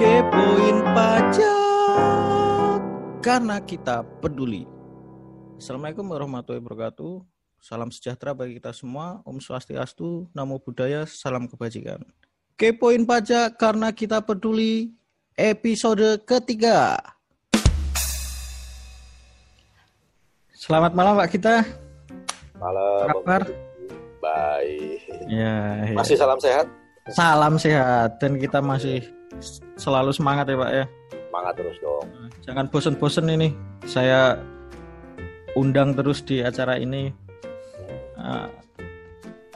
Kepoin pajak karena kita peduli. Assalamualaikum warahmatullahi wabarakatuh. Salam sejahtera bagi kita semua. Om Swastiastu, Namo Buddhaya, salam kebajikan. Kepoin pajak karena kita peduli. Episode ketiga. Selamat malam Pak kita. Malam. Kabar? Baik. Ya, ya. Masih salam sehat? Salam sehat dan kita masih selalu semangat ya Pak ya. Semangat terus dong. Jangan bosen-bosen ini. Saya undang terus di acara ini. Uh,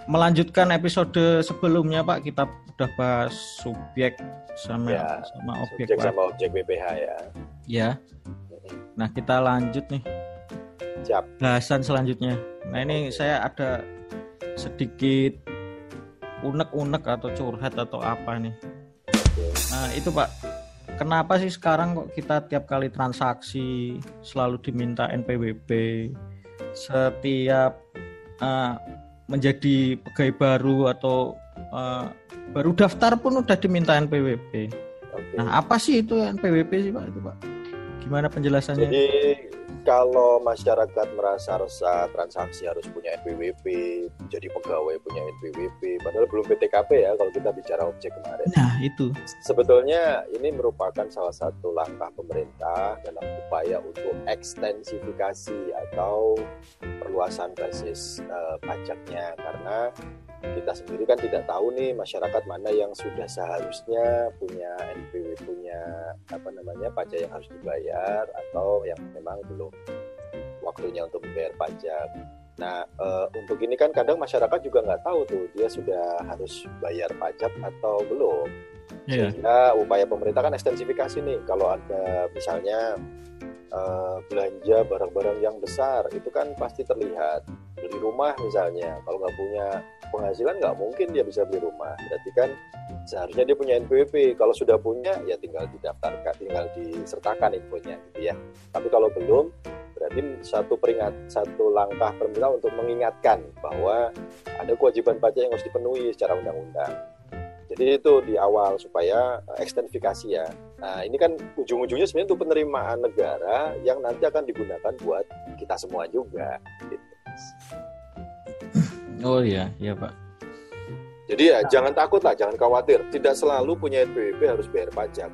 melanjutkan episode sebelumnya Pak, kita udah bahas subjek sama Ya, sama objek Subjek Pak. sama objek BPH ya. Ya. Nah, kita lanjut nih Siap. bahasan selanjutnya. Nah, ini saya ada sedikit unek-unek atau curhat atau apa nih. Nah, itu Pak. Kenapa sih sekarang kok kita tiap kali transaksi selalu diminta NPWP? Setiap eh, menjadi pegawai baru atau eh, baru daftar pun udah diminta NPWP. Oke. Nah, apa sih itu NPWP sih Pak itu Pak? Gimana penjelasannya? Jadi kalau masyarakat merasa resah transaksi harus punya NPWP, jadi pegawai punya NPWP, padahal belum PTKP ya kalau kita bicara objek kemarin. Nah, itu. Sebetulnya ini merupakan salah satu langkah pemerintah dalam upaya untuk ekstensifikasi atau perluasan basis eh, pajaknya karena kita sendiri kan tidak tahu nih masyarakat mana yang sudah seharusnya punya NPW punya apa namanya pajak yang harus dibayar atau yang memang belum waktunya untuk membayar pajak. Nah eh, untuk ini kan kadang masyarakat juga nggak tahu tuh dia sudah harus bayar pajak atau belum. Iya. Sehingga upaya pemerintah kan ekstensifikasi nih kalau ada misalnya eh, belanja barang-barang yang besar itu kan pasti terlihat. Beli rumah misalnya kalau nggak punya penghasilan nggak mungkin dia bisa beli rumah. Berarti kan seharusnya dia punya NPWP kalau sudah punya ya tinggal didaftarkan tinggal disertakan infonya gitu ya. Tapi kalau belum berarti satu peringat satu langkah pemerintah untuk mengingatkan bahwa ada kewajiban pajak yang harus dipenuhi secara undang-undang jadi itu di awal supaya eh, ekstensifikasi ya. Nah ini kan ujung-ujungnya sebenarnya untuk penerimaan negara yang nanti akan digunakan buat kita semua juga. Gitu. Oh iya, iya Pak. Jadi ya jangan takut lah, jangan khawatir. Tidak selalu punya NPWP harus bayar pajak.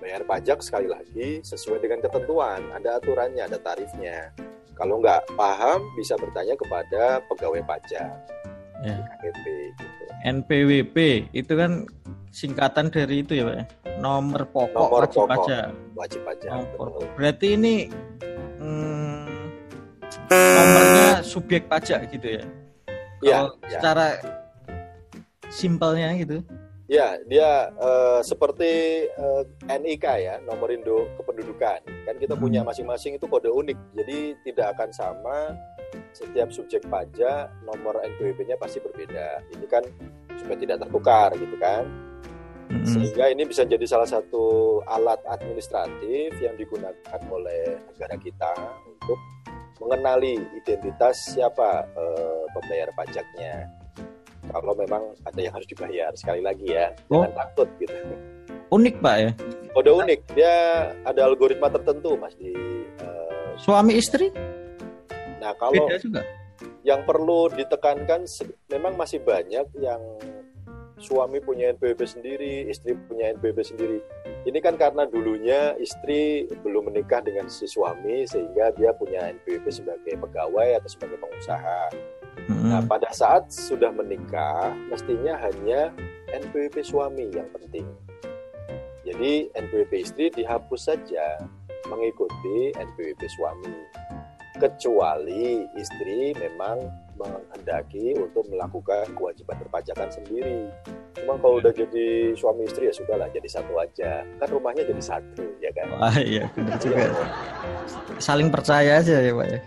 Bayar pajak sekali lagi sesuai dengan ketentuan. Ada aturannya, ada tarifnya. Kalau nggak paham bisa bertanya kepada pegawai pajak Ya. KPP. Gitu. NPWP itu kan singkatan dari itu ya Pak. ya? Nomor pokok Nomor wajib pokok. pajak. Wajib pajak. Nomor. betul. Berarti ini hmm, nomornya subjek pajak gitu ya. Iya, Kalau ya. secara simpelnya gitu. Ya, dia eh, seperti eh, NIK ya, nomor induk kependudukan. Kan kita Hmm. punya masing-masing itu kode unik. Jadi tidak akan sama setiap subjek pajak nomor NPWP-nya pasti berbeda. Ini kan supaya tidak tertukar gitu kan. Sehingga ini bisa jadi salah satu alat administratif yang digunakan oleh negara kita untuk mengenali identitas siapa eh, pembayar pajaknya. Kalau memang ada yang harus dibayar sekali lagi ya, Oh. jangan takut gitu. Unik Pak ya. Kode unik, dia ada algoritma tertentu mas di. eh, Suami istri nah kalau beda juga. yang perlu ditekankan memang masih banyak yang suami punya NPWP sendiri, istri punya NPWP sendiri. Ini kan karena dulunya istri belum menikah dengan si suami sehingga dia punya NPWP sebagai pegawai atau sebagai pengusaha. Mm-mm. Nah, pada saat sudah menikah, mestinya hanya NPWP suami yang penting. Jadi NPWP istri dihapus saja mengikuti NPWP suami. Kecuali istri memang menghendaki untuk melakukan kewajiban perpajakan sendiri. Cuma kalau udah jadi suami istri ya sudahlah jadi satu aja. Kan rumahnya jadi satu, ya kan? Wah iya benar juga. Saling percaya aja ya Pak ya.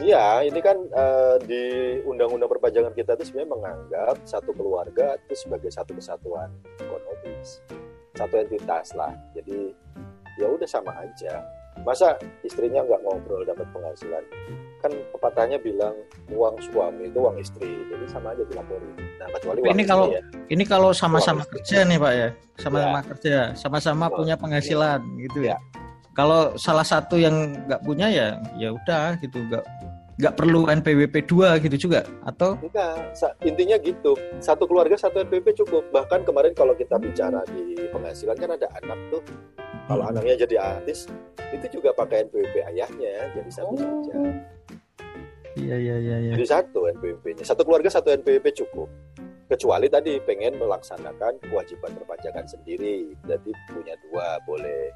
Iya, ini kan eh, di undang-undang perpajakan kita itu sebenarnya menganggap satu keluarga itu sebagai satu kesatuan ekonomis, satu entitas lah. Jadi ya udah sama aja. Masa istrinya nggak ngobrol dapat penghasilan? Kan pepatahnya bilang uang suami itu uang istri, jadi sama aja dilaporin. Nah kecuali uang ini kalau ya. ini kalau sama-sama kerja nih Pak ya, sama-sama kerja, sama-sama Betul. punya penghasilan gitu ya. Ya. Kalau salah satu yang nggak punya ya ya udah gitu nggak nggak perlu NPWP 2 gitu juga atau Enggak, intinya gitu. Satu keluarga satu NPWP cukup. Bahkan kemarin kalau kita bicara di penghasilan kan ada anak tuh. Kalau Hmm. anaknya jadi artis, itu juga pakai NPWP ayahnya, jadi satu saja. Iya iya iya iya. Jadi satu NPWP-nya. Satu keluarga satu NPWP cukup. Kecuali tadi pengen melaksanakan kewajiban perpajakan sendiri. Jadi punya dua boleh.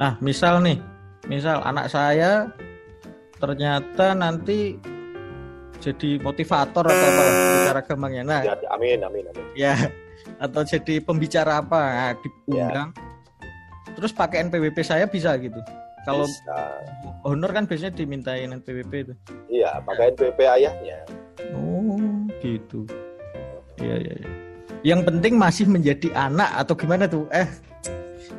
Nah, misal nih, misal anak saya ternyata nanti jadi motivator atau apa bicara gampangnya. Nah, Ya, amin, amin, amin. ya atau jadi pembicara apa nah, diundang. Terus pakai NPWP saya bisa gitu. Kalau honor kan biasanya dimintain NPWP itu. Iya, pakai NPWP ayahnya. Oh, gitu. Iya, iya, iya. Yang penting masih menjadi anak atau gimana tuh? Eh,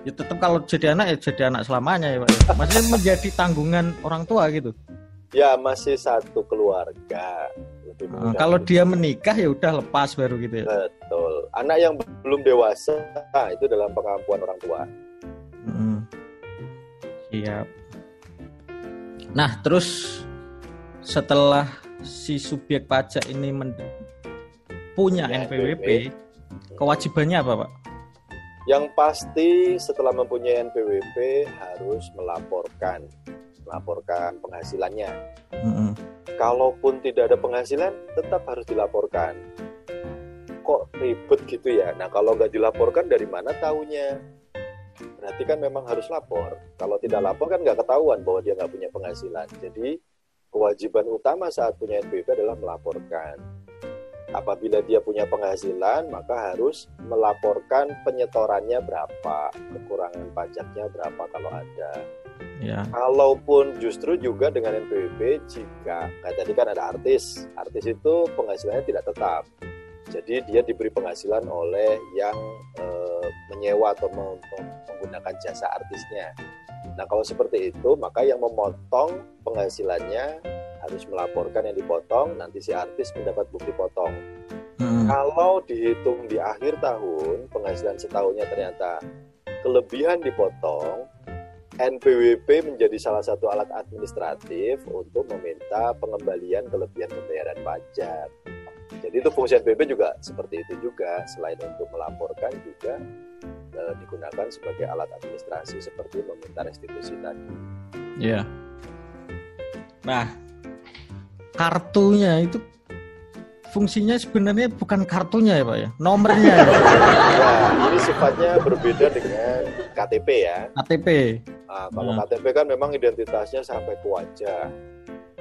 ya tetap kalau jadi anak ya jadi anak selamanya ya, Pak. ya. Maksudnya menjadi tanggungan orang tua gitu. Ya, masih satu keluarga. Lebih Nah, kalau dia menikah ya udah lepas baru gitu ya. Betul. Anak yang belum dewasa itu dalam pengampuan orang tua. Mm. Siap. Nah, terus setelah si subjek pajak ini punya NPWP, kewajibannya apa, Pak? Yang pasti setelah mempunyai NPWP harus melaporkan, melaporkan penghasilannya. Mm-mm. Kalaupun tidak ada penghasilan, tetap harus dilaporkan. Kok ribet gitu ya? Nah, kalau nggak dilaporkan dari mana taunya? Berarti kan memang harus lapor. Kalau tidak lapor kan nggak ketahuan bahwa dia nggak punya penghasilan. Jadi kewajiban utama saat punya NPWP adalah melaporkan. Apabila dia punya penghasilan, maka harus melaporkan penyetorannya berapa, kekurangan pajaknya berapa kalau ada. Ya. Kalaupun justru juga dengan NPWP jika kayak tadi kan ada artis, artis itu penghasilannya tidak tetap. Jadi dia diberi penghasilan oleh yang eh, menyewa atau menggunakan jasa artisnya. Nah kalau seperti itu maka yang memotong penghasilannya harus melaporkan yang dipotong, nanti si artis mendapat bukti potong. Mm-mm. Kalau dihitung di akhir tahun penghasilan setahunnya ternyata kelebihan dipotong, NPWP menjadi salah satu alat administratif untuk meminta pengembalian kelebihan pembayaran pajak. Jadi itu fungsi NPWP juga seperti itu juga, selain untuk melaporkan juga eh, digunakan sebagai alat administrasi seperti meminta restitusi tadi. Ya. Nah, kartunya itu fungsinya sebenarnya bukan kartunya ya, Pak ya. Nomornya ya. Nah, ini sifatnya berbeda dengan KTP ya. KTP. Nah, kalau Hmm. KTP kan memang identitasnya sampai ke wajah.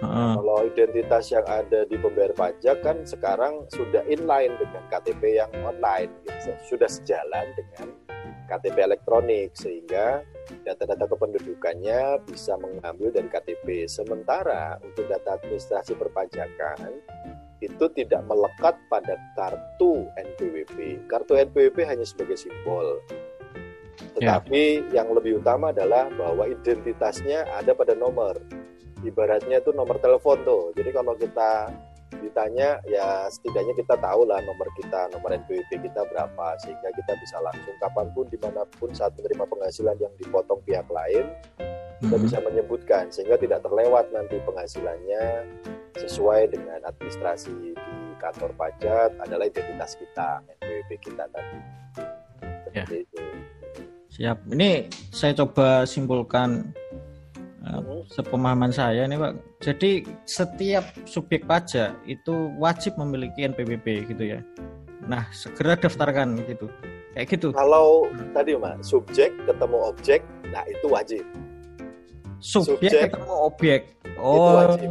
Heeh. Kalau identitas yang ada di pembayar pajak kan sekarang sudah inline dengan KTP yang online, gitu. sudah sejalan dengan KTP elektronik sehingga data-data kependudukannya bisa mengambil dari KTP. Sementara untuk data administrasi perpajakan itu tidak melekat pada kartu NPWP. Kartu NPWP hanya sebagai simbol. Ya. Tetapi yang lebih utama adalah bahwa identitasnya ada pada nomor ibaratnya itu nomor telepon tuh. Jadi kalau kita ditanya ya setidaknya kita tahu lah nomor kita, nomor NPWP kita berapa sehingga kita bisa langsung kapan pun di mana pun saat menerima penghasilan yang dipotong pihak lain kita Mm-mm. bisa menyebutkan sehingga tidak terlewat nanti penghasilannya sesuai dengan administrasi di kantor pajak adalah identitas kita NPWP kita tadi. Seperti itu. Siap. Ini saya coba simpulkan Mhm. Sepemahaman saya nih Pak. Jadi setiap subjek pajak itu wajib memiliki NPWP gitu ya. Nah segera daftarkan gitu. Kayak gitu. Kalau tadi Mas, subjek ketemu objek, nah itu wajib. Subjek, subjek, ketemu objek. Oh wajib.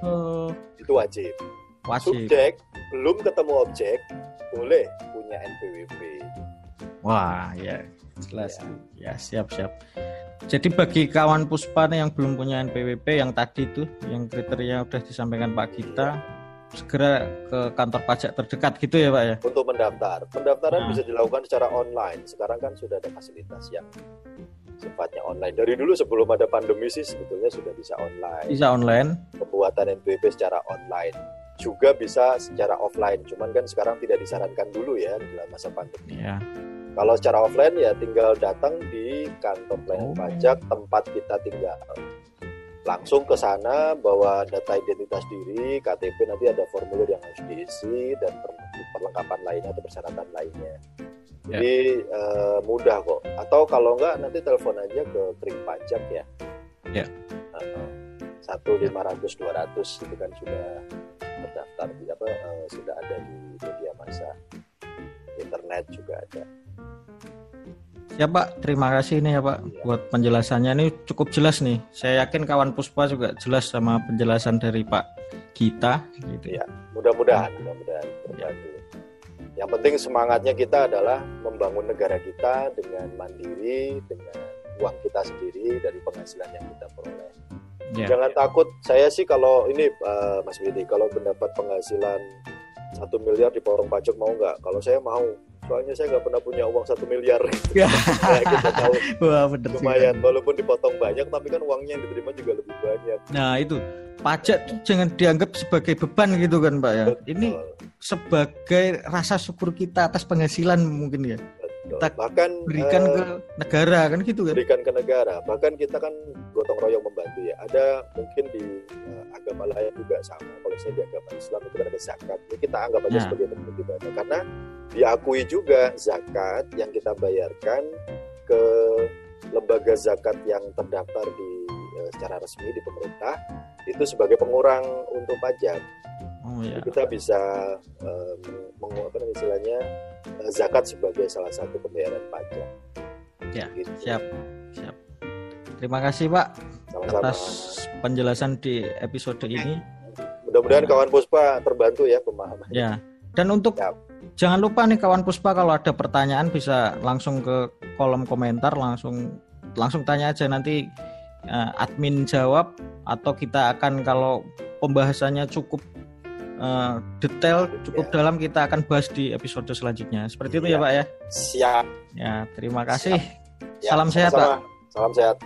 Itu wajib. wajib. Subjek belum ketemu objek, boleh punya NPWP. Wah ya jelas. Ya siap siap. Jadi bagi kawan Puspa yang belum punya NPWP yang tadi tuh yang kriteria udah disampaikan Pak Gita segera ke kantor pajak terdekat gitu ya Pak ya. Untuk mendaftar, pendaftaran Nah. bisa dilakukan secara online. Sekarang kan sudah ada fasilitas yang sifatnya online. Dari dulu sebelum ada pandemi sih sebetulnya sudah bisa online. Bisa online. Pembuatan NPWP secara online. Juga bisa secara offline. Cuman kan sekarang tidak disarankan dulu ya dalam masa pandemi. Ya. Kalau secara offline ya tinggal datang di kantor pelayanan Oh. pajak tempat kita tinggal. Langsung ke sana bawa data identitas diri, KTP nanti ada formulir yang harus diisi dan per- perlengkapan lainnya atau persyaratan lainnya. Ya. Jadi eh, mudah kok. Atau kalau enggak nanti telepon aja ke kering pajak ya. Ya. Satu lima ratus dua ratus itu kan sudah terdaftar apa eh, sudah ada di media massa internet juga ada. Ya Pak, terima kasih nih ya Pak buat penjelasannya ini cukup jelas nih. Saya yakin kawan Puspa juga jelas sama penjelasan dari Pak Gita gitu. Iya. Mudah-mudahan, mudah-mudahan terbantu. Yang penting semangatnya kita adalah membangun negara kita dengan mandiri, dengan uang kita sendiri dari penghasilan yang kita peroleh. Ya. Jangan takut. Saya sih kalau ini eh, Mas Widi, kalau mendapat penghasilan satu miliar dipotong pajak mau nggak? Kalau saya mau. Soalnya saya nggak pernah punya uang satu miliar. Ya. Nah, kita tahu Wah, bener sih. lumayan. Walaupun dipotong banyak, tapi kan uangnya yang diterima juga lebih banyak. Nah, itu pajak tuh jangan dianggap sebagai beban gitu kan Pak ya. Ini Betul, sebagai rasa syukur kita atas penghasilan mungkin ya. kita Bahkan Berikan eh, ke negara kan gitu kan. berikan ke negara. Bahkan kita kan gotong royong membantu ya. Ada mungkin di eh, agama lain juga sama. Kalau saya di agama Islam itu ada zakat. Ini kita anggap aja Nah. sebagai bentuk ibadah. Karena diakui juga zakat yang kita bayarkan ke lembaga zakat yang terdaftar di eh, secara resmi di pemerintah itu sebagai pengurang untuk pajak. Oh ya. Jadi kita bisa eh, meng, apa namanya istilahnya eh, zakat sebagai salah satu pembayaran pajak. Ya, Gitu. Siap. Siap. Terima kasih Pak Sama-sama. atas penjelasan di episode ini. Mudah-mudahan kawan Puspa terbantu ya pemahaman. Ya. Dan untuk Siap. jangan lupa nih kawan Puspa kalau ada pertanyaan bisa langsung ke kolom komentar langsung langsung tanya aja nanti eh, admin jawab atau kita akan kalau pembahasannya cukup eh, detail cukup Ya. dalam kita akan bahas di episode selanjutnya. Seperti itu ya Iya. Pak ya. Siap. Ya, terima kasih. Ya, Salam sehat Pak. Salam sehat.